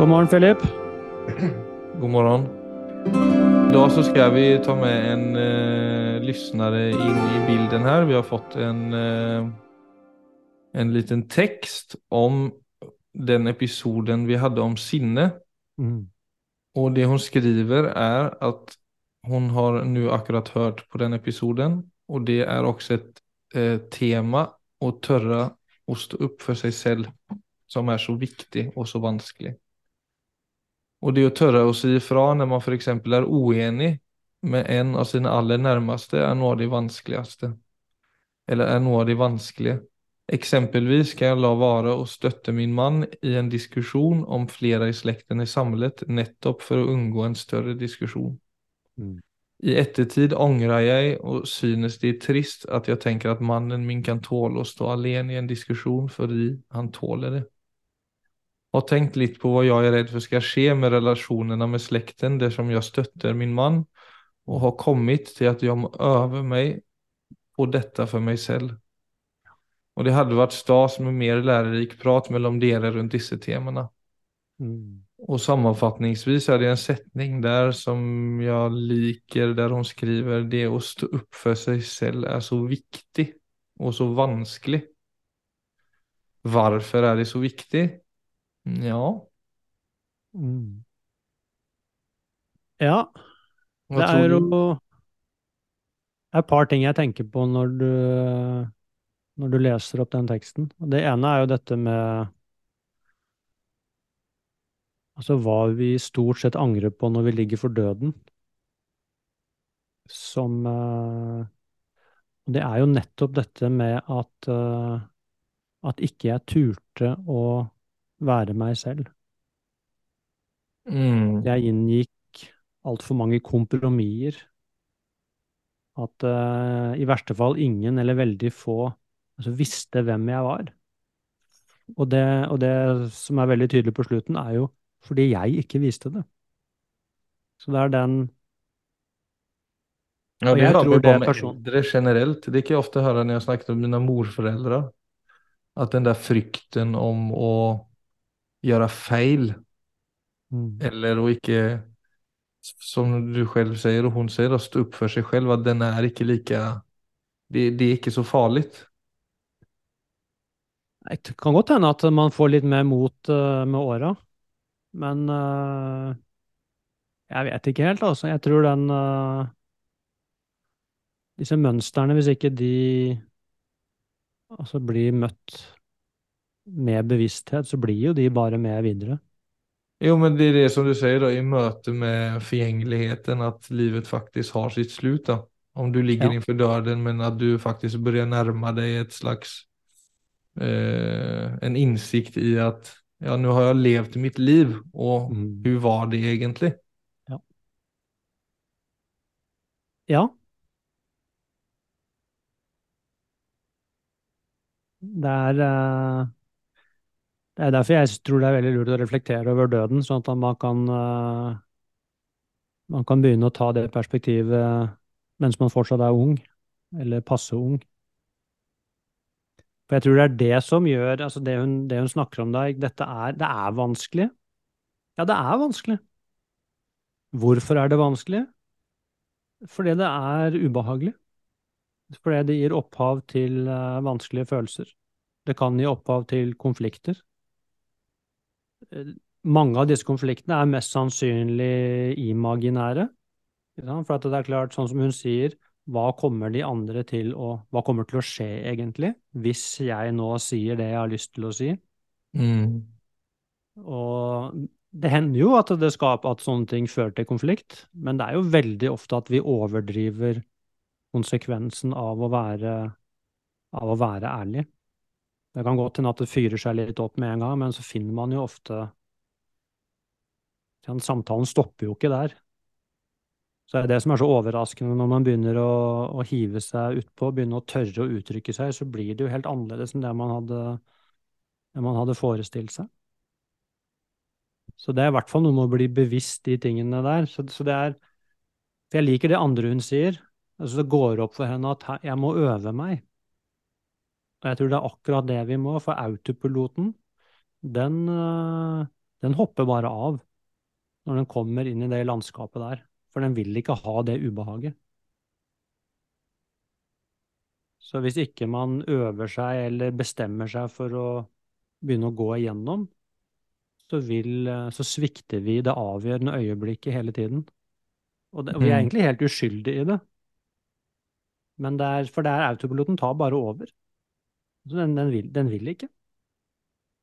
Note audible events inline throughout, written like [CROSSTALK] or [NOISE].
God morgen, Philip. God morgon. Idag så ska vi ta med en eh, lyssnare in i bilden här. Vi har fått en, eh, en liten text om den episoden vi hade om sinne. Mm. Och det hon skriver är att hon har nu akkurat hört på den episoden. Och det är också ett eh, tema att törra och stå upp för sig själv som är så viktig och så vanskelig. Och det å tørre å si ifra når man eksempel er uenig med en av sine aller nærmeste er noe av det vanskeligste. Eller er noe av det vanskelige. Eksempelvis kan jeg la være å støtte min mann i en diskusjon om flere i slekten er samlet, nettopp for å unngå en større diskusjon. Mm. I ettertid angrer jeg og synes det er trist at jeg tenker at mannen min kan tåle å stå alene i en diskusjon fordi han tåler det. Har tenkt litt på hva jeg er redd for skal skje med relasjonene med slekten dersom jeg støtter min mann, og har kommet til at jeg må øve meg på dette for meg selv. Og det hadde vært stas med mer lærerik prat mellom dere rundt disse temaene. Mm. Og sammenfatningsvis er det en setning der som jeg liker, der hun skriver det å stå opp for seg selv er så viktig og så vanskelig. Hvorfor er det så viktig? Ja, Mm. Ja, hva det tror er du? jo et par ting jeg tenker på når du, når du leser opp den teksten. Det ene er jo dette med Altså hva vi stort sett angrer på når vi ligger for døden. Som eh, Og det er jo nettopp dette med at eh, at ikke jeg turte å være meg selv. Mm. Jeg inngikk altfor mange kompromisser. At uh, i verste fall ingen eller veldig få altså, visste hvem jeg var. Og det, og det som er veldig tydelig på slutten, er jo fordi jeg ikke viste det. Så det er den Ja, det tror vi det er person- eldre generelt. Det kan jeg ofte høre når jeg snakker om mine morforeldre. At den der frykten om å gjøre feil, Mm. eller å ikke, som du selv sier, og hun sier, å stå opp for seg selv, at den er ikke like Det, det er ikke så farlig. Det kan godt hende at man får litt mer mot uh, med åra, men uh, jeg vet ikke helt, altså. Jeg tror den uh, Disse mønstrene, hvis ikke de altså blir møtt med bevissthet, så blir jo de bare med videre. Jo, men det er det som du sier, da, i møte med forgjengeligheten, at livet faktisk har sitt slutt. da. Om du ligger Ja. innenfor døden, men at du faktisk begynner nærme deg et slags eh, En innsikt i at ja, nå har jeg levd mitt liv, og Mm. hvordan var det egentlig? Ja. ja. Det er eh, Det er derfor jeg tror det er veldig lurt å reflektere over døden, sånn at man kan eh, man kan begynne å ta det perspektivet mens man fortsatt er ung, eller passe ung. For jeg tror det er det som gjør altså det hun, det hun snakker om der, dette er, det er vanskelig. Ja, det er vanskelig. Hvorfor er det vanskelig? Fordi det er ubehagelig. Fordi det gir opphav til eh, vanskelige følelser. Det kan gi opphav til konflikter. Mange av disse konfliktene er mest sannsynlig imaginære. For at det er klart, sånn som hun sier, hva kommer de andre til å Hva kommer til å skje, egentlig, hvis jeg nå sier det jeg har lyst til å si? Mm. Og det hender jo at det skaper at sånne ting fører til konflikt, men det er jo veldig ofte at vi overdriver konsekvensen av å være, av å være ærlig. Det kan godt hende at det fyrer seg litt opp med en gang, men så finner man jo ofte den Samtalen stopper jo ikke der. Så det er det som er så overraskende når man begynner å, å hive seg utpå, begynne å tørre å uttrykke seg, så blir det jo helt annerledes enn det man hadde, det man hadde forestilt seg. Så det er i hvert fall noe med å bli bevisst de tingene der. Så, så det er For jeg liker det andre hun sier. Altså det går opp for henne at jeg må øve meg. Og jeg tror det er akkurat det vi må, for autopiloten, den, øh, den hopper bare av når den kommer inn i det landskapet der. For den vil ikke ha det ubehaget. Så hvis ikke man øver seg eller bestemmer seg for å begynne å gå igjennom, så, vil, så svikter vi det avgjørende øyeblikket hele tiden. Og, det, og vi er Mm. egentlig helt uskyldige i det. Men det er, for det er autopiloten tar bare over. Den, den, vil, den vil ikke.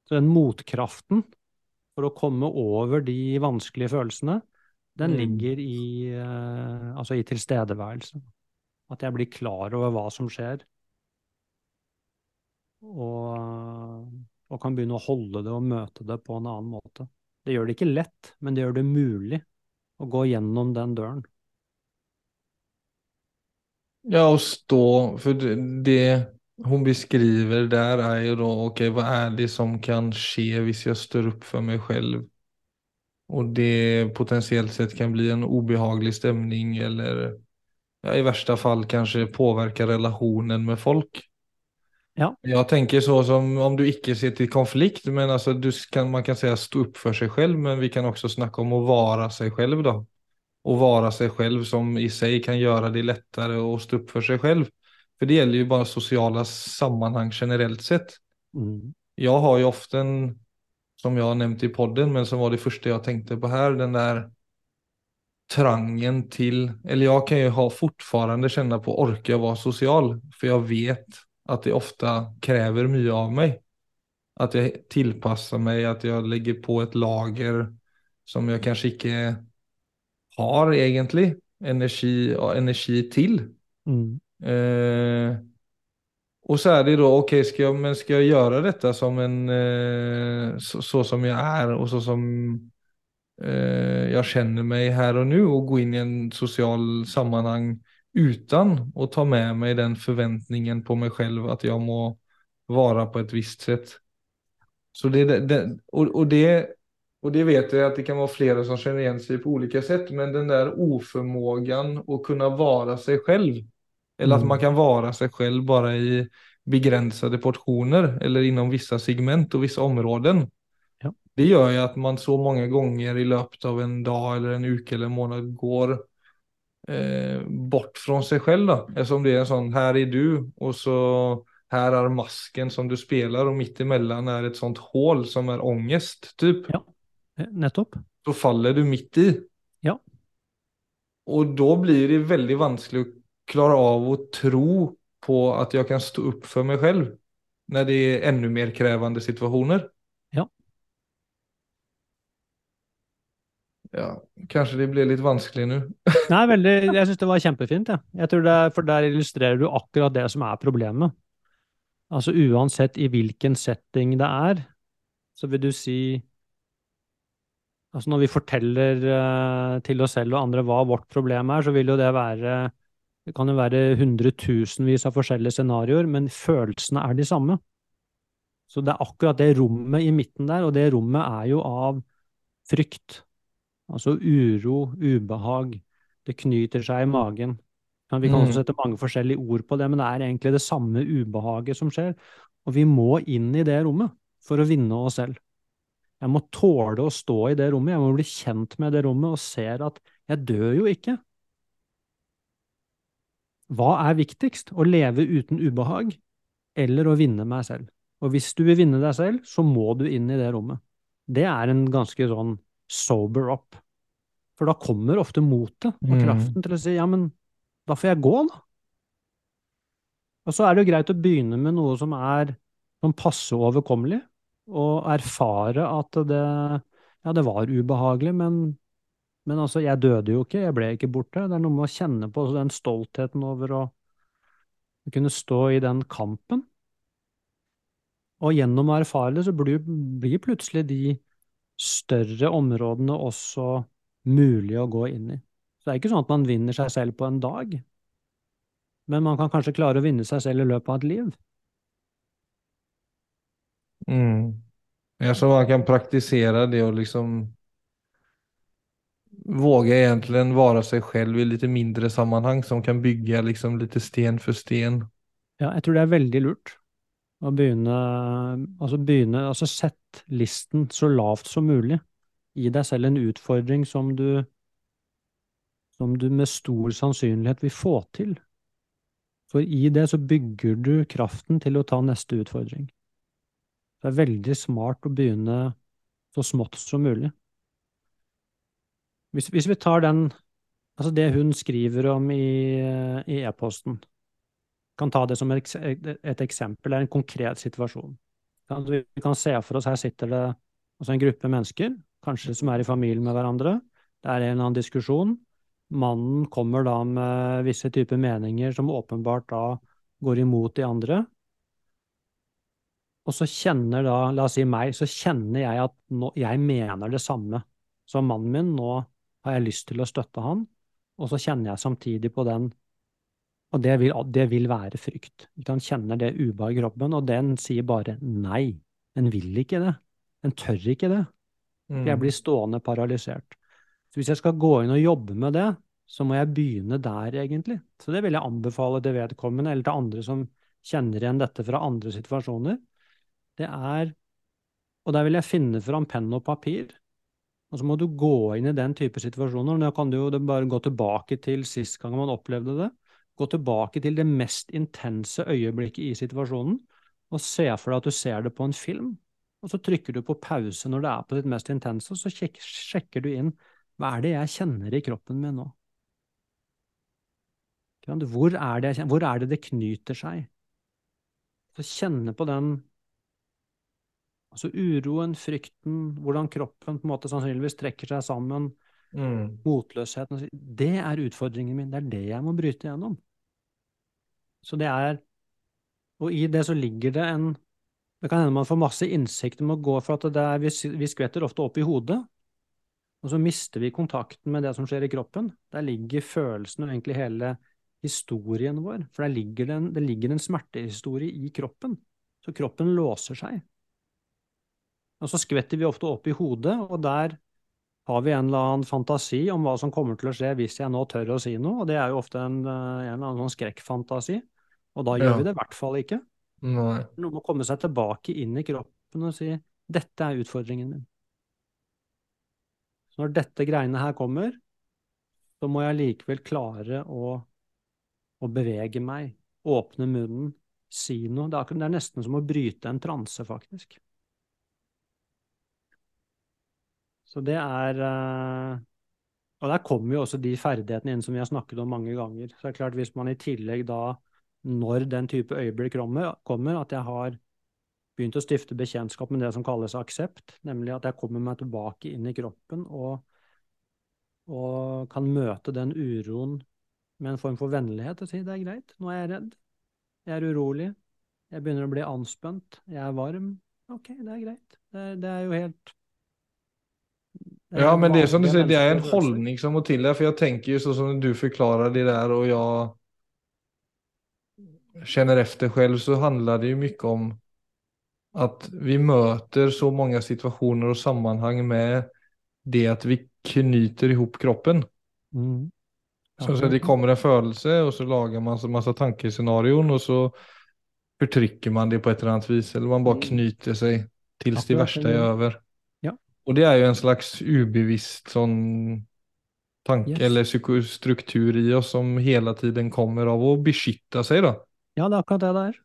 Så den motkraften for å komme over de vanskelige følelsene, den Mm. ligger i, eh, altså i tilstedeværelse. At jeg blir klar over hva som skjer. Og, og kan begynne å holde det og møte det på en annen måte. Det gjør det ikke lett, men det gjør det mulig å gå gjennom den døren. Ja, å stå, för det, det hon beskriver där är ju då, okej, vad är det som kan ske hvis jag står upp för mig själv? Och det potentiellt sett kan bli en obehaglig stämning eller ja, i värsta fall kanske påverka relationen med folk. Ja. Jag tänker så som om du ikke ser til konflikt, men altså du kan, man kan säga stå opp for seg selv, men vi kan også snakke om å være seg selv da. Å være seg selv som i seg kan gjøre det lettere å stå opp for seg själv. För det gäller ju bara sociala sammanhang generellt sett. Mm. Jag har ju ofta som jag har nämnt i podden, men som var det första jag tänkte på här, den där trangen till, eller jag kan ju ha fortfarande känna på orkar jag vara social? För jag vet att det ofta kräver mye av mig. Att jag tillpassar mig, att jag lägger på ett lager som jag kanskje ikke har egentlig energi, energi til. Mm. Eh, och så är det då, okej, ska jag, men ska jag göra detta som en, eh, så, så som jag är och så som eh, jag känner mig här och nu och gå in i en social sammanhang utan att ta med mig den förväntningen på mig själv att jag må vara på ett visst sätt. Så det, det och, och det och det vet jag att det kan vara flera som känner igen sig på olika sätt, men den där oförmågan att kunna vara sig själv, eller att Mm. man kan vara sig själv bara i begränsade portioner eller inom vissa segment och vissa områden. Ja. Det gör ju att man så många gånger i löpet av en dag eller en uke eller en månad går eh, bort från sig själv då. Eftersom det är en sån, här är du och så här är masken som du spelar och mitt emellan är ett sånt hål som är ångest typ. Ja. Eh, Nettopp. Så faller du mitt i. Ja. Och då blir det väldigt vanskligt att klara av att tro på att jag kan stå upp för mig själv. När det är ännu mer krävande situationer. Ja. Ja, kanskje det blir litt vanskelig nå. [LAUGHS] Nei, veldig, jeg syns det var kjempefint, Ja. jeg tror det, er- for der illustrerer du akkurat det som er problemet. Altså uansett i hvilken setting det er, så vil du si Altså når vi forteller uh, til oss selv og andre hva vårt problem er, så vil jo det være Det kan jo være hundretusenvis av forskjellige scenarioer, men følelsene er de samme. Så det er akkurat det rommet i midten der, og det rommet er jo av frykt. Altså uro, ubehag. Det knyter seg i magen. Men Vi kan Mm. også sette mange forskjellige ord på det, men det er egentlig det samme ubehaget som skjer. Og vi må inn i det rommet for å vinne oss selv. Jeg må tåle å stå i det rommet, jeg må bli kjent med det rommet og ser at jeg dør jo ikke. Hva er viktigst? Å leve uten ubehag eller å vinne meg selv? Og hvis du vil vinne deg selv, så må du inn i det rommet. Det er en ganske sånn sober up. For da kommer ofte motet og Mm. kraften til å si ja, men da får jeg gå, da. Og så er det jo greit å begynne med noe som er sånn passe overkommelig, og erfare at det ja, det var ubehagelig, men, men altså, jeg døde jo ikke, jeg ble ikke borte. Det er noe med å kjenne på den stoltheten over å kunne stå i den kampen. Og gjennom å erfare det, så blir, blir plutselig de større områdene også mulig å gå inn i. Så det er ikke sånn at man vinner seg selv på en dag, men man kan kanskje klare å vinne seg selv i løpet av et liv. Mm. Ja, så man kan praktisere det og liksom våga egentligen vara sig själv i lite mindre sammanhang som kan bygga liksom lite sten för sten. Ja, jeg tror det er veldig lurt å begynne Altså begynne Altså sett listen så lavt som mulig. gi deg selv en utfordring som du, som du med stor sannsynlighet vil få til. For i det så bygger du kraften til å ta neste utfordring. Det er veldig smart å begynne så smått som mulig. Hvis, hvis vi tar den, altså det hun skriver om i e-posten, kan ta det som et, et eksempel, er en konkret situasjon. Vi kan se for oss her sitter det altså en gruppe mennesker, kanskje som er i familie med hverandre. Det er en eller annen diskusjon. Mannen kommer da med visse typer meninger som åpenbart da går imot de andre. Og så kjenner da, la oss si meg, så kjenner jeg at nå, jeg mener det samme som mannen min. Nå har jeg lyst til å støtte han. Og så kjenner jeg samtidig på den Og det vil, det vil være frykt. Han kjenner det ubehaget i kroppen, og den sier bare nei. Den vil ikke det. Den tør ikke det. For jeg Mm. blir stående paralysert. Så hvis jeg skal gå inn og jobbe med det, så må jeg begynne der, egentlig. Så det vil jeg anbefale til vedkommende, eller til andre som kjenner igjen dette fra andre situasjoner. Det er Og der vil jeg finne fram penn og papir. Og så må du gå inn i den type situasjoner. Da kan du jo bare gå tilbake til sist gang man opplevde det. Gå tilbake til det mest intense øyeblikket i situasjonen, og se for deg at du ser det på en film. Og så trykker du på pause når det er på ditt mest intense, og så sjekker du inn hva er det jeg kjenner i kroppen min nå? Hvor er det, hvor er det det knyter seg? Så kjenne på den altså uroen, frykten, hvordan kroppen på en måte sannsynligvis trekker seg sammen, Mm. motløsheten Det er utfordringen min. Det er det jeg må bryte gjennom. Så det er Og i det så ligger det en Det kan hende man får masse innsikt med å gå for at det er, vi, vi skvetter ofte opp i hodet, og så mister vi kontakten med det som skjer i kroppen. Der ligger følelsen og egentlig hele historien vår. For der ligger det en, det ligger en smertehistorie i kroppen. Så kroppen låser seg. Og så skvetter vi ofte opp i hodet, og der har vi en eller annen fantasi om hva som kommer til å skje hvis jeg nå tør å si noe, og det er jo ofte en, en eller annen sånn skrekkfantasi. Og da gjør Ja. vi det i hvert fall ikke. Nei. Noe må komme seg tilbake inn i kroppen og si 'dette er utfordringen min'. Så når dette greiene her kommer, så må jeg likevel klare å, å bevege meg, åpne munnen, si noe. Det er, det er nesten som å bryte en transe, faktisk. Så det er eh, Og der kommer jo også de ferdighetene inn som vi har snakket om mange ganger. Så det er klart, hvis man i tillegg da, når den type øyeblikk kommer, at jeg har begynt å stifte bekjentskap med det som kalles aksept, nemlig at jeg kommer meg tilbake inn i kroppen og, og kan møte den uroen med en form for vennlighet og si det er greit, nå er jeg redd, jeg er urolig, jeg begynner å bli anspent, jeg er varm, ok, det er greit. Det, det er jo helt Ja, men det är som du säger, det är en hållning som må till där. För jag tänker ju så som du förklarar det där och jag känner efter själv så handlar det ju mycket om att vi möter så många situationer och sammanhang med det att vi knyter ihop kroppen. Mm. Så, så det kommer en födelse och så lagar man så massa tankescenarion och så förtrycker man det på ett eller annat vis eller man bara Mm. knyter sig tills det värsta är över. Och det er jo en slags ubevisst sånn tanke Yes. eller psykostruktur i oss som hele tiden kommer av å beskytte seg, da. Ja, det er akkurat det det er.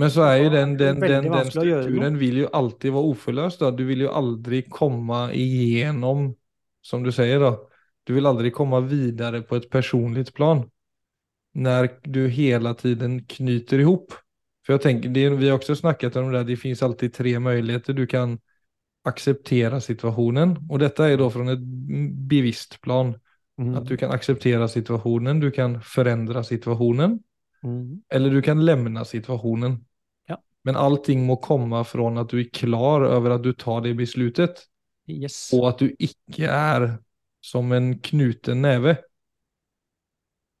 Men så er jo den, den, den, den strukturen vil jo alltid være uforløst. Da. Du vil jo aldri komme igjennom, som du sier, da. Du vil aldri komme videre på et personligt plan. når du hele tiden knyter ihop. For jeg tenker, det, vi har også snakket om det där, det finnes alltid tre muligheter. Du kan acceptera situationen. Och detta är då från ett bevisst plan. Mm. Att du kan acceptera situationen, du kan förändra situationen. Mm. Eller du kan lämna situationen. Ja. Men allting må komma från att du är klar över att du tar det beslutet. Yes. Och att du ikke er som en knuten neve.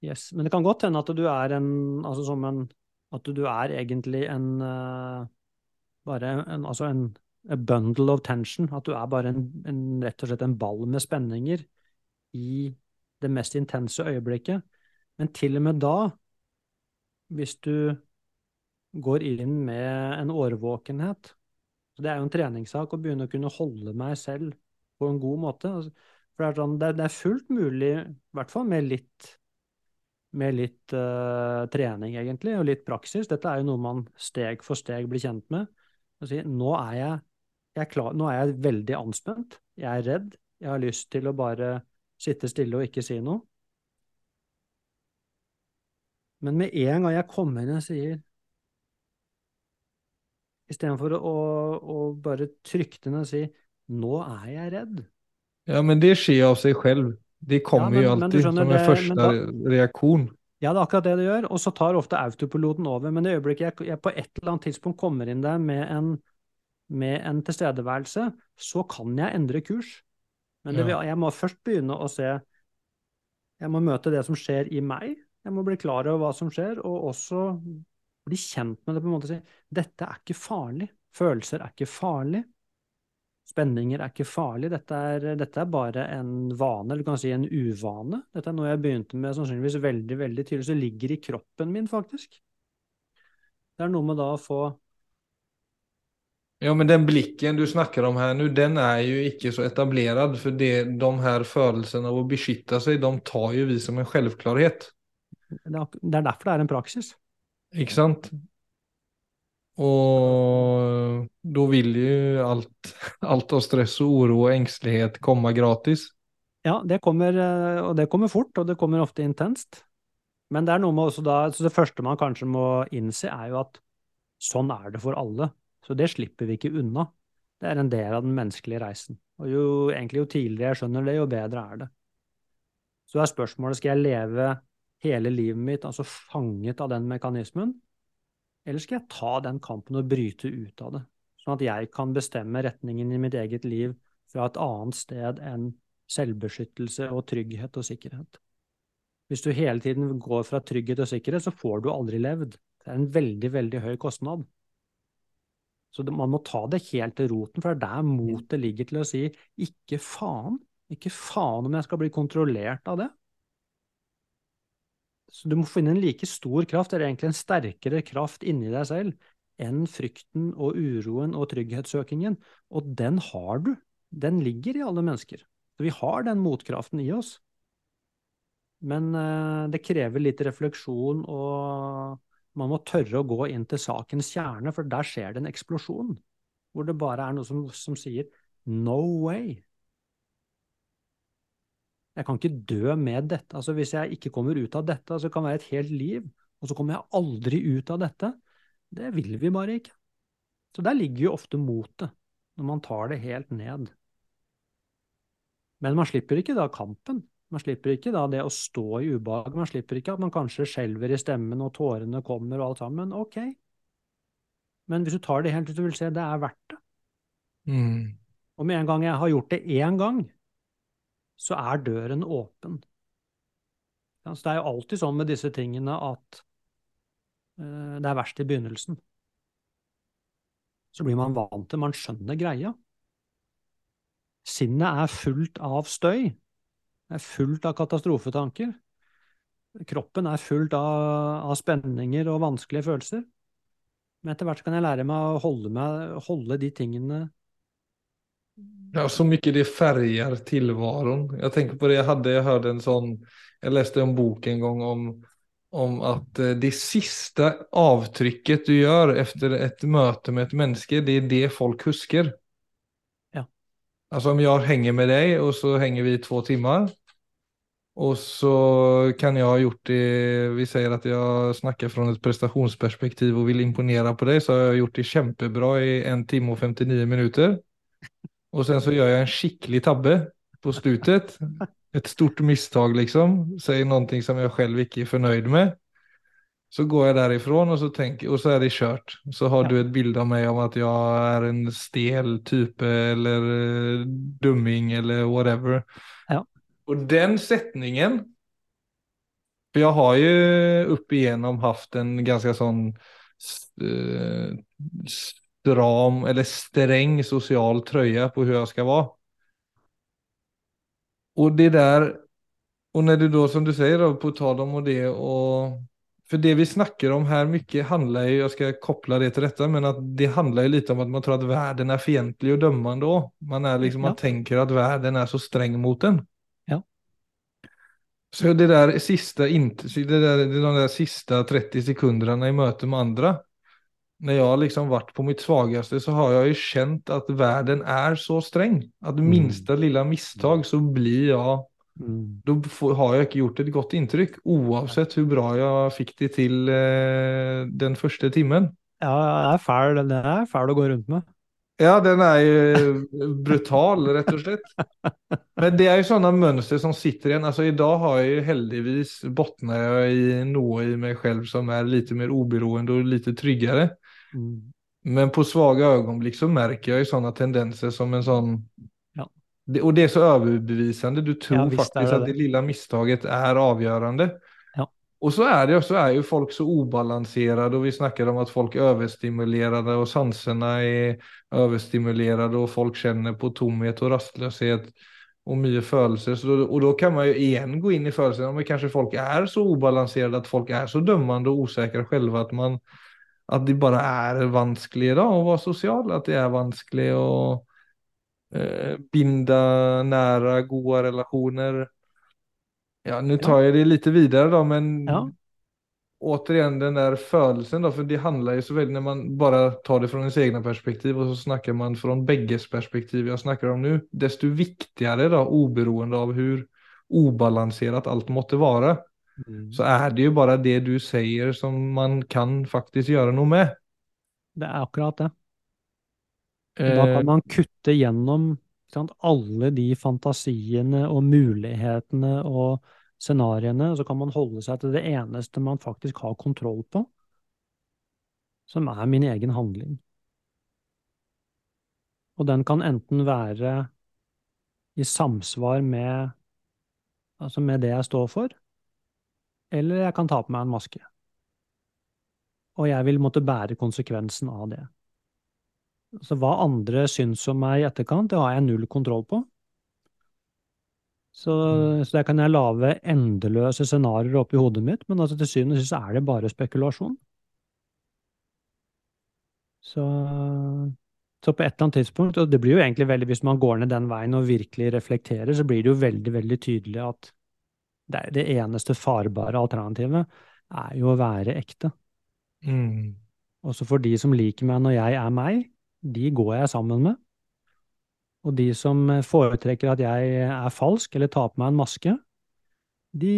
yes. Men det kan godt hende at du er en Altså som en At du er egentlig en uh, Bare en Altså en a bundle of tension. At du er bare en, en rett og slett en ball med spenninger i det mest intense øyeblikket. Men til og med da, hvis du går inn med en årvåkenhet Det er jo en treningssak å begynne å kunne holde meg selv på en god måte. Altså, For det er, sånn, det er, fullt mulig, i hvert fall med litt, med litt uh, trening, egentlig, og litt praksis. Dette er jo noe man steg for steg blir kjent med. Si, nå er jeg er klar, nå er jeg veldig anspent, jeg er redd, jeg har lyst til å bare sitte stille og ikke si noe. Men med en gang jeg kommer inn og sier Istedenfor å, å, bare trykke den og si 'nå er jeg redd'. Ja, men det skjer av seg selv. Det kommer men- jo alltid skjønner som en første da, reaktion. Ja, det er akkurat det det gjør, og så tar ofte autopiloten over. Men i øyeblikket jeg, jeg på et eller annet tidspunkt kommer inn der med en, med en tilstedeværelse, så kan jeg endre kurs. Men vil- jeg må først begynne å se Jeg må møte det som skjer i meg. Jeg må bli klar over hva som skjer, og også bli kjent med det på en måte. Si dette er ikke farlig. Følelser er ikke farlig. Spenninger er ikke farlig. Dette er, dette er bare en vane, eller du kan si en uvane. Dette er noe jeg begynte med sannsynligvis veldig veldig tydelig, så ligger i kroppen min, faktisk. Det er noe med da å få Ja, men den blikken du snakker om her nå, den er jo ikke så etableret. For det, de her følelsene av å beskytte seg, de tar jo vi som en selvklarhet. Er det er derfor det er en praksis. Ikke sant? Og da vil jo alt, alt av stress og uro og engstelighet komme gratis. Ja, det kommer, eh, og det kommer fort, og det kommer ofte intenst. Men det er noe med også da, så det første man kanskje må innse, er jo at sånn er det for alle. Så det slipper vi ikke unna. Det er en del av den menneskelige reisen. Og jo, egentlig, jo tidligere jeg skjønner det, jo bedre er det. Så er spørsmålet skal jeg leve hele livet mitt altså fanget av den mekanismen, eller skal jeg ta den kampen og bryte ut av det, sånn at jeg kan bestemme retningen i mitt eget liv fra et annet sted enn selvbeskyttelse og trygghet og sikkerhet. Hvis du hele tiden går fra trygghet og sikkerhet, så får du aldri levd. Det er en veldig, veldig høy kostnad. Så det, man må ta det helt til roten, for det er der motet ligger til å si ikke faen. Ikke faen om jeg skal bli kontrollert av det. Så du må finne en like stor kraft, eller egentlig en sterkere kraft inni deg selv, enn frykten og uroen og trygghetssøkingen. Og den har du. Den ligger i alle mennesker. Så vi har den motkraften i oss. Men eh, det krever litt refleksjon, og man må tørre å gå inn til sakens kjerne, for der skjer det en eksplosjon. Hvor det bare er noe som, som sier no way. Jeg kan ikke dø med dette. Altså, hvis jeg ikke kommer ut av dette, så kan det være et helt liv, og så kommer jeg aldri ut av dette. Det vil vi bare ikke. Så der ligger jo ofte motet, når man tar det helt ned. Men man slipper ikke da kampen. Man slipper ikke da det å stå i ubehag. Man slipper ikke at man kanskje skjelver i stemmen og tårene kommer og alt sammen. Ok. Men hvis du tar det helt ut, du vil se det er verdt det. Mm. Og med en gang jeg har gjort det én gang, så er døren åpen. Ja, så det er jo alltid sånn med disse tingene at uh, det er verst i begynnelsen. Så blir man vant til, man skjønner greia. Sinnet er fullt av støy. Er fullt av katastrofetanker. Kroppen er fullt av, av spenninger og vanskelige følelser. Men etter hvert kan jeg lære meg å holde, meg, holde de tingene Ja, så mye det farger tilværelsen. Jeg tenker på det, jeg hadde, jeg hørte en sånn, jeg leste en bok en gang om, om at eh, det siste avtrykket du gjør etter et møte med et menneske, det er det folk husker. Ja. Altså om jeg henger med deg, og så henger vi i två timmar, og så kan jeg ha gjort det, vi sier at jeg snakker fra et prestasjonsperspektiv og vil imponere på deg, så har jeg gjort det kjempebra i en time og 59 minutter. Och sen så gör jag en skicklig tabbe på slutet. Ett stort misstag liksom. Säger någonting som jag själv inte är förnöjd med. Så går jag därifrån och så, tänker, så är det kört. Så har du ett bild av mig om att jag är en stel type eller eh, dumming eller whatever. Och den sättningen. För jag har ju upp igenom haft en ganska sån eh, stram eller sträng social tröja på hur jag ska vara. Och det där, och när du då som du säger då, på tal om det och för det vi snackar om här mycket handlar ju, jag ska koppla det till detta, men att det handlar ju lite om att man tror att världen är fientlig och dömande. Man är liksom, Ja. man tänker att världen är så sträng mot en. Så det der siste, inte, så det der, de der siste 30 sekundene i møte med andre Når jeg har liksom vært på mitt svakeste, så har jeg jo kjent at verden er så streng. At minste lille mistak, så blir jeg Mm. Da har jeg ikke gjort et godt inntrykk, oavsett hvor bra jeg fikk det til eh, den første timmen. Ja, det er fæl, det er fæl å gå rundt med. Ja, den er jo brutal rett og slett. Men det er jo sånne mønster som sitter igjen. Altså, I dag har jeg heldigvis bunnet jeg i noe i meg selv som er litt mer uberoende og litt tryggere. Mm. Men på svaga øyeblikk så merker jeg jo sånne tendenser som en sånn Ja. Och det er så overbevisende. Du tror Ja, faktisk det at det lille lilla misstaget avgjørende. Og. Så er, det, så er jo folk så ubalanserte, og vi snakker om at folk er overstimulerte, og sansene är överstimulerade och folk känner på tomhet och rastlöshet och mye følelser. Så og da kan man jo igjen gå inn i födelsen, men kanskje folk er så ubalanserte, at folk er så dømmende og usikre selv at, man at det bare er vanskelig da, å være social, At det er vanskelig å eh, binde nære, gode relationer. Ja, nå tar jeg det litt videre, da, men Ja. Återigen den där födelsen då, för det handlar ju så väldigt när man bara tar det från ens egna perspektiv och så snackar man från bägges perspektiv jag snackar om nu, desto viktigare då, oberoende av hur obalanserat allt måtte vara, Mm. så är det ju bara det du säger som man kan faktiskt göra noe med. Det er akkurat det. Da Eh, kan man kutte gjennom sant, alle de fantasiene og mulighetene og scenarioene, og så kan man holde seg til det eneste man faktisk har kontroll på, som er min egen handling. Og den kan enten være i samsvar med, altså med det jeg står for, eller jeg kan ta på meg en maske. Og jeg vil måtte bære konsekvensen av det. Så hva andre syns om meg i etterkant, det har jeg null kontroll på. Så, så der kan jeg lage endeløse scenarioer oppi hodet mitt, men altså til syvende og sist er det bare spekulasjon. Så, så på et eller annet tidspunkt, og det blir jo egentlig veldig, hvis man går ned den veien og virkelig reflekterer, så blir det jo veldig, veldig tydelig at det, det eneste farbare alternativet er jo å være ekte. mm. Også for de som liker meg når jeg er meg, de går jeg sammen med. Og de som foretrekker at jeg er falsk eller tar på meg en maske, de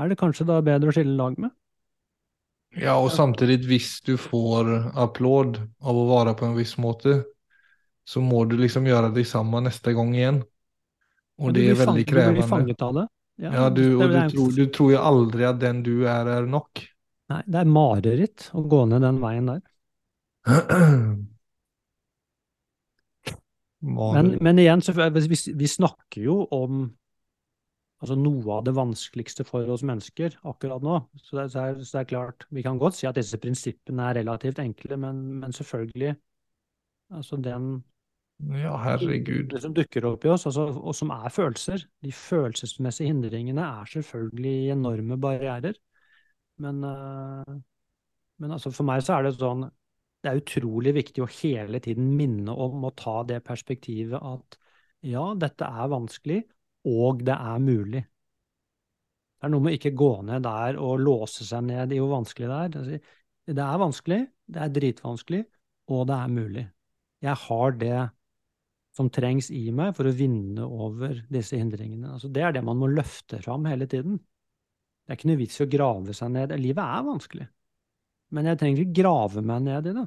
er det kanskje da bedre å skille lag med. Ja, og samtidig, hvis du får applaud av å være på en viss måte så må du liksom gjøre det samme neste gang igjen. Og det er veldig krevende. Du blir fanget av det. Ja, du, og du tror, du tror jo aldri at den du er, er nok. Nei, det er mareritt å gå ned den veien der. [CLEARS THROAT] Men, men igjen, så, vi, vi snakker jo om altså noe av det vanskeligste for oss mennesker akkurat nå. Så det, så, er, så det er klart, vi kan godt si at disse prinsippene er relativt enkle, men, men selvfølgelig altså den ja, herregud. det som dukker opp i oss, altså, og som er følelser, de følelsesmessige hindringene er selvfølgelig enorme barrierer. Men, øh, men altså for meg så er det sånn Det er utrolig viktig å hele tiden minne om å ta det perspektivet at ja, dette er vanskelig, og det er mulig. Det er noe med ikke gå ned der og låse seg ned i hvor vanskelig. Det er. Det er vanskelig, det er dritvanskelig, og det er mulig. Jeg har det som trengs i meg for å vinne over disse hindringene. Altså, det er det man må løfte fram hele tiden. Det er ikke noe vits i å grave seg ned. Livet er vanskelig, men jeg trenger ikke grave meg ned i det.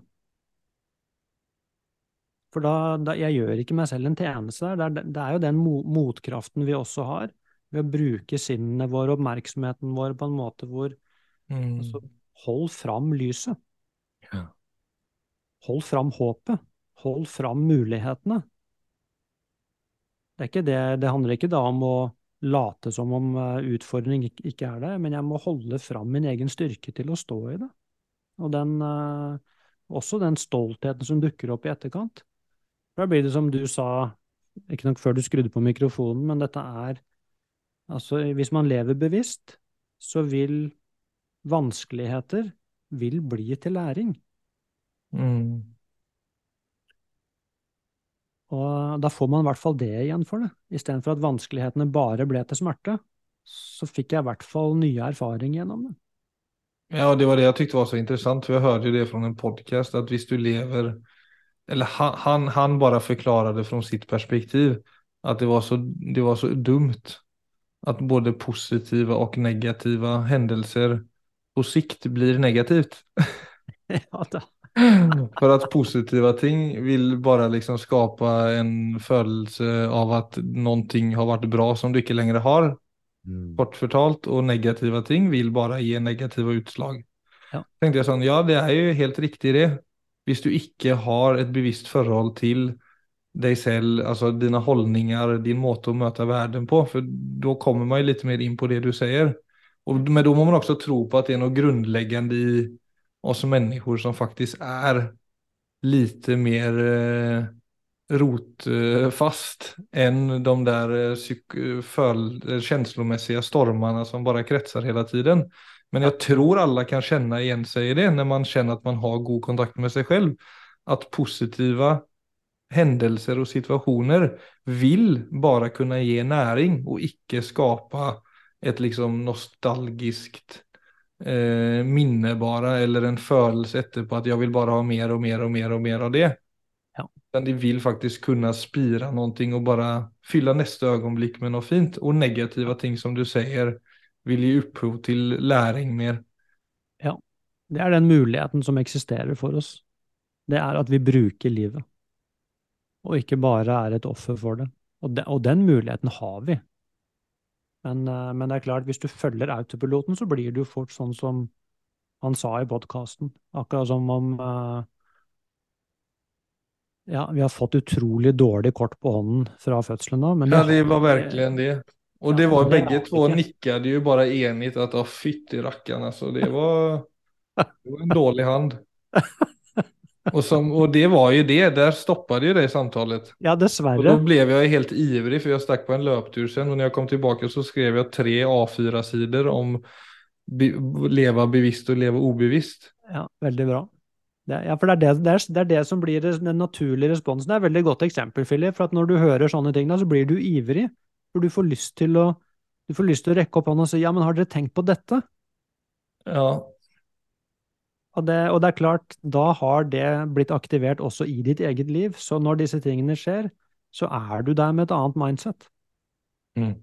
For da, da jeg gjør ikke meg selv en tjeneste der. Det er, det er jo den mo motkraften vi også har, ved å bruke sinnene våre, oppmerksomheten vår, på en måte hvor Mm. altså, Hold fram lyset. Ja. Hold fram håpet. Hold fram mulighetene. Det, det, det handler ikke da om å late som om eh, utfordring ikke er der, men jeg må holde fram min egen styrke til å stå i det. Og den, eh, også den stoltheten som dukker opp i etterkant. Da blir det som du sa, ikke nok før du skrudde på mikrofonen, men dette er Altså, hvis man lever bevisst, så vil vanskeligheter vil bli til læring. Mm. Og da får man i hvert fall det igjen for det. Istedenfor at vanskelighetene bare ble til smerte, så fikk jeg i hvert fall nye erfaringer gjennom det. Ja, det var det jeg tyckte var så intressant, for jeg hørte jo det fra en podcast, at hvis du lever Eller han, han, han bare förklarade fra sitt perspektiv, at det var, så, det var så dumt at både positiva og negativa hendelser på sikt blir negativt. [LAUGHS] ja, då. [LAUGHS] For at positiva ting vil bare liksom skapa en følelse av at noe har vært bra som du ikke lenger har. Mm. Kort fortalt. Og negative ting vil bare gi negative utslag. Ja. tenkte jeg sånn, ja det er jo helt riktig det. Hvis du ikke har et bevisst forhold til deg selv, altså dine holdninger, din måte å møte verden på. For da kommer man jo litt mer inn på det du sier. Og, men da må man også tro på at det er noe grunnleggende i oss mennesker som faktisk er lite mer eh, rotfast enn de der eh, psyk känslomässiga stormarna som bare kretser hele tiden. Men jeg tror alle kan kjenne igjen seg i det når man kjenner at man har god kontakt med seg selv. At positiva hendelser og situasjoner vil bare kunne ge næring og ikke skapa et liksom nostalgisk eh, minne bare, eller en følelse etterpå at jeg vil bare ha mer og mer og mer og mer av det. Ja. De vil faktisk kunne spire noe og bare fylle neste øyeblikk med noe fint. Og negative ting, som du sier, vil gi opphov til læring mer. Ja. Det er den muligheten som eksisterer for oss. Det er at vi bruker livet, og ikke bare er et offer for det. Og, de, og den muligheten har vi. Men, eh, men, det er klart, hvis du følger autopiloten, så blir du fort sånn som han sa i podkasten. Akkurat som om uh, Ja, vi har fått utrolig dårlig kort på hånden fra fødselen av. ja, det var virkelig det. Og det var begge to nikket jo bare enig at å, fytti rakkeren, altså. Det var, [LAUGHS] det var en dårlig hand. Og, som, og, det var jo det, der stoppet jo det samtalet. Ja, dessverre. Og da ble jeg helt ivrig, for jeg stakk på en løptur sen, og når jeg kom tilbake så skrev jeg tre A4-sider om be, leve bevisst og leve ubevisst. Ja, veldig bra. Det, ja, for det er det, det, er, det er det, som blir den naturlige responsen. Det er et veldig godt eksempel, Philip, for at når du hører sånne ting, da, så blir du ivrig. For du får lyst til å, du får lyst til å rekke opp hånda og si ja, men har dere tenkt på dette? Ja, og det, og det, er klart, da har det blitt aktivert også i ditt eget liv. Så når disse tingene skjer, så er du der med et annet mindset. Mm.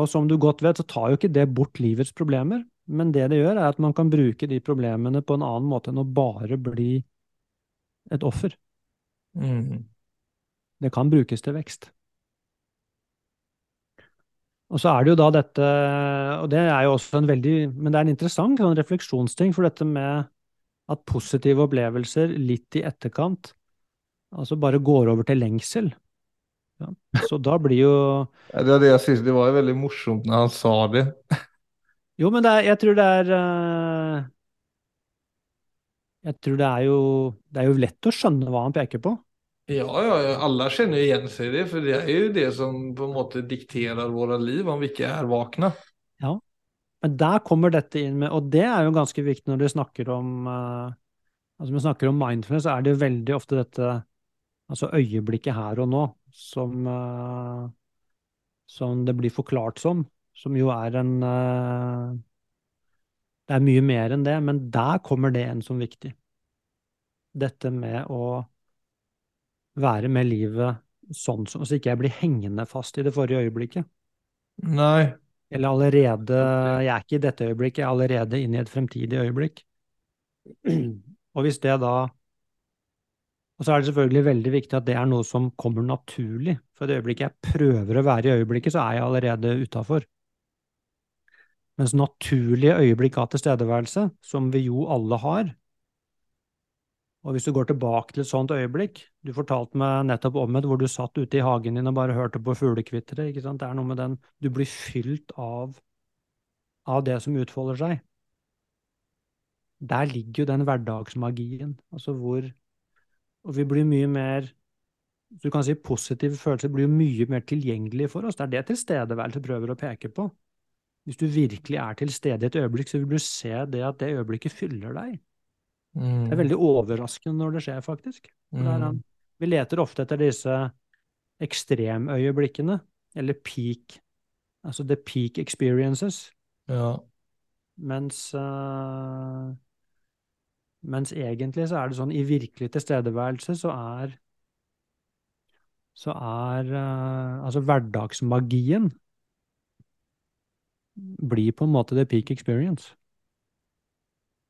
Og som du godt vet, så tar jo ikke det bort livets problemer, men det det gjør, er at man kan bruke de problemene på en annen måte enn å bare bli et offer. Mm. Det kan brukes til vekst. Og så er det jo da dette, og det er jo også en veldig Men det er en interessant sånn refleksjonsting, for dette med at positive opplevelser litt i etterkant altså bare går over til lengsel. Ja. Så da blir jo ja, Det var det jeg synes, det var jo veldig morsomt når han sa det. Jo, men det er, jeg tror det er uh, Jeg tror det er jo Det er jo lett å skjønne hva han peker på. Ja, ja, alle kjenner igjen seg i det, for det er jo det som på en måte dikterer våre liv, om vi ikke er våkne. Ja, men der kommer dette inn med, og det er jo ganske viktig når du snakker om uh, altså vi snakker om mindfulness, så er det jo veldig ofte dette altså øyeblikket her og nå som, uh, som det blir forklart som, som jo er en uh, Det er mye mer enn det, men der kommer det en som viktig. Dette med å være med livet sånn som så ikke jeg blir hengende fast i det forrige øyeblikket. Nei. Eller allerede Jeg er ikke i dette øyeblikket, jeg er allerede inne i et fremtidig øyeblikk. Og hvis det da Og så er det selvfølgelig veldig viktig at det er noe som kommer naturlig. For det øyeblikket jeg prøver å være i øyeblikket, så er jeg allerede utafor. Mens naturlige øyeblikk av tilstedeværelse, som vi jo alle har, og hvis du går tilbake til et sånt øyeblikk Du fortalte meg nettopp om et hvor du satt ute i hagen din og bare hørte på sant? Det er noe med den Du blir fylt av, av det som utfolder seg. Der ligger jo den hverdagsmagien. Altså hvor Og vi blir mye mer Du kan si positive følelser blir jo mye mer tilgjengelige for oss. Det er det tilstedeværelse prøver å peke på. Hvis du virkelig er til stede i et øyeblikk, så vil du se det at det øyeblikket fyller deg. Mm. Det er veldig overraskende når det skjer, faktisk. Mm. Vi leter ofte etter disse ekstremøyeblikkene, eller peak, altså the peak experiences, Ja. mens uh, Mens egentlig så er det sånn i virkelig tilstedeværelse så er så er uh, altså hverdagsmagien blir på en måte the peak experience.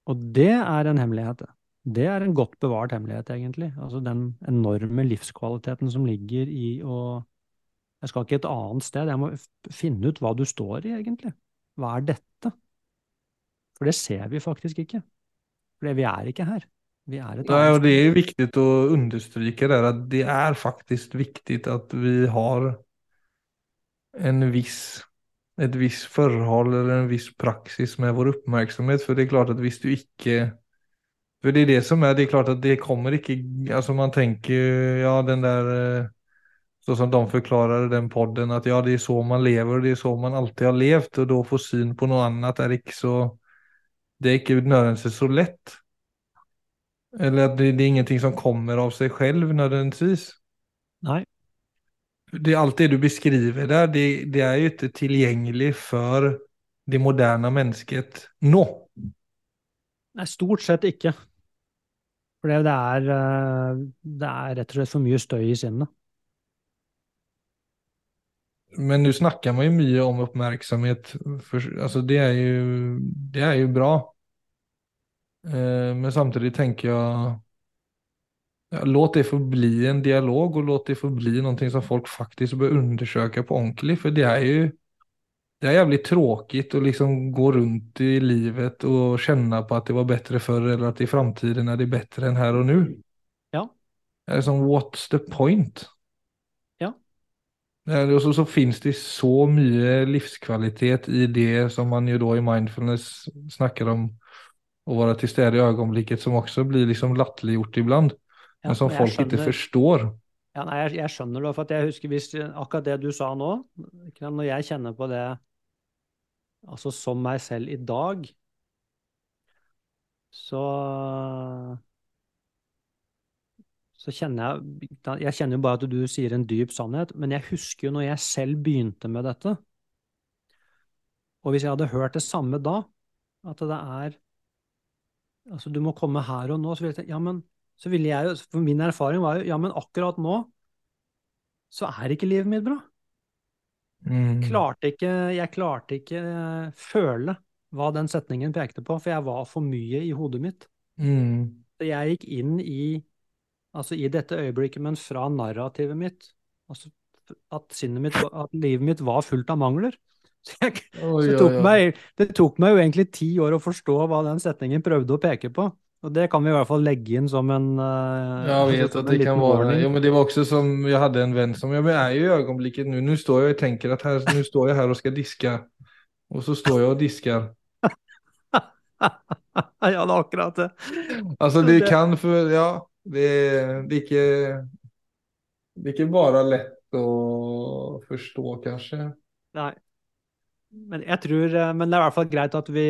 Og det er en hemmelighet, det. Er en godt bevart hemmelighet, egentlig. Altså den enorme livskvaliteten som ligger i å Jeg skal ikke et annet sted, jeg må finne ut hva du står i, egentlig. Hva er dette? For det ser vi faktisk ikke. For vi er ikke her. Vi er et annet og det er viktig å understreke understryka at det er faktisk viktig at vi har en viss, ett visst forhold eller en viss praksis med vår oppmerksomhet. For det er klart at visst du ikke For det er det som er det er klart at det kommer ikke Altså, man tenker ja den der Sånn så som de forklarer den podden, at ja det er så man lever og det er så man alltid har levt og da få syn på noe annet er ikke så, det er ikke nødvendigvis så lett. Eller at det, det er ingenting som kommer av seg selv nødvendigvis. Nei. Det, alt det du beskriver der, det, det er jo ikke tilgjengelig for det moderne mennesket nå. Nei, stort sett ikke. For det er, eh, det er rett og slett for mye støy i sinnet. Men nå snakker man jo mye om oppmerksomhet. For, altså det er jo, det er jo bra. Eh, men samtidig tenker jag, ja, låt det få bli en dialog og låt det få bli noe som folk faktisk bør undersøke på ordentlig. For det er jo det er jævlig tråkigt å liksom gå rundt i livet og kjenne på at det var bedre før, eller at i framtiden er det bedre enn her og nå. Ja. Det er som, what's the point? Ja. Og så, så finnes det så mye livskvalitet i det som man jo da i mindfulness snakker om å være til stede i øyeblikket, som også blir liksom lattliggjort ibland. Ja, men som folk skjønner, ikke forstår. Ja, nei, jeg, jeg skjønner det, for jeg husker hvis akkurat det du sa nå, når jeg kjenner på det altså som meg selv i dag, så så kjenner jeg Jeg kjenner jo bare at du sier en dyp sannhet, men jeg husker jo når jeg selv begynte med dette. Og hvis jeg hadde hørt det samme da, at det er Altså, du må komme her og nå, så ville jeg tenkt, ja, men så ville jeg jo For min erfaring var jo, ja, men akkurat nå så er ikke livet mitt bra. Mm. Klarte ikke, jeg klarte ikke eh, føle hva den setningen pekte på, for jeg var for mye i hodet mitt. Mm. Så jeg gikk inn i, altså i dette øyeblikket, men fra narrativet mitt, altså at mitt, at livet mitt var fullt av mangler. [LAUGHS] Så, jeg, oi, så tok oi, oi. meg, det tok meg jo egentlig ti år å forstå hva den setningen prøvde å peke på. Og det kan vi i hvert fall legge inn som en eh, Jag altså vet at att det kan vara, det. jo men det var också som jag hade en vän som, ja men jag är ju i ögonblicket nu, nu står jag och tänker att här, nu står jag här och ska diska. Och så står jag och diskar. [LAUGHS] ja, det er akkurat det. Alltså det kan för, ja, det, det är inte, det är inte bara lätt att förstå kanske. Nei. Men jeg tror eh, Men det er i hvert fall greit at vi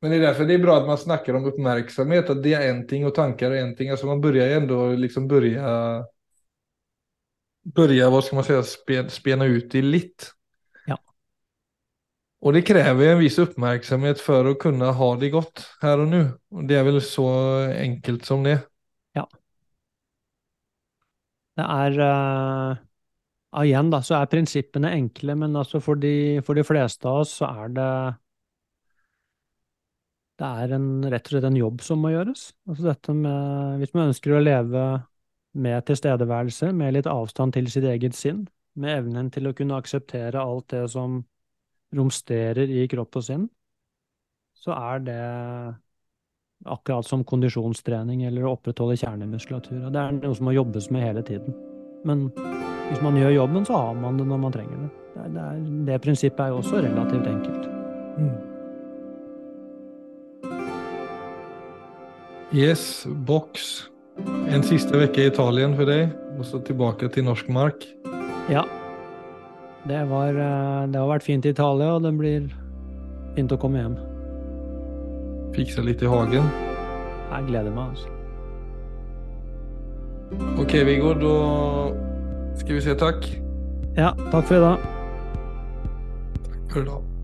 Men det är därför det är bra att man snackar om uppmärksamhet, att det är en ting och tankar är en ting. Alltså man börjar ju ändå liksom börja, börja vad ska man säga, spe, spena ut i litt. Ja. Och det kräver en viss uppmärksamhet för att kunna ha det gott här och nu. Och det är väl så enkelt som det. Ja. Det er Uh... ja, Igjen, da, så er prinsippene enkle, men altså for de, for de fleste av oss så er det Det er en, rett og slett en jobb som må gjøres. Altså dette med Hvis man ønsker å leve med tilstedeværelse, med litt avstand til sitt eget sinn, med evnen til å kunne akseptere alt det som romsterer i kropp og sinn, så er det akkurat som kondisjonstrening eller å opprettholde kjernemuskulatur. Det er noe som må jobbes med hele tiden. Men hvis man gjør jobben, så har man det når man trenger det. Det, er, det, prinsippet er jo også relativt enkelt. Yes, boks. En siste uke i Italien for deg, og så tilbake til norsk mark. Ja. Det, var, eh, det har vært fint i Italia, og det blir fint å komme hjem. Fikse litt i hagen? Jeg gleder meg, altså. Ok, Viggo, da skal vi si takk. Ja, takk for i dag. Takk for i dag.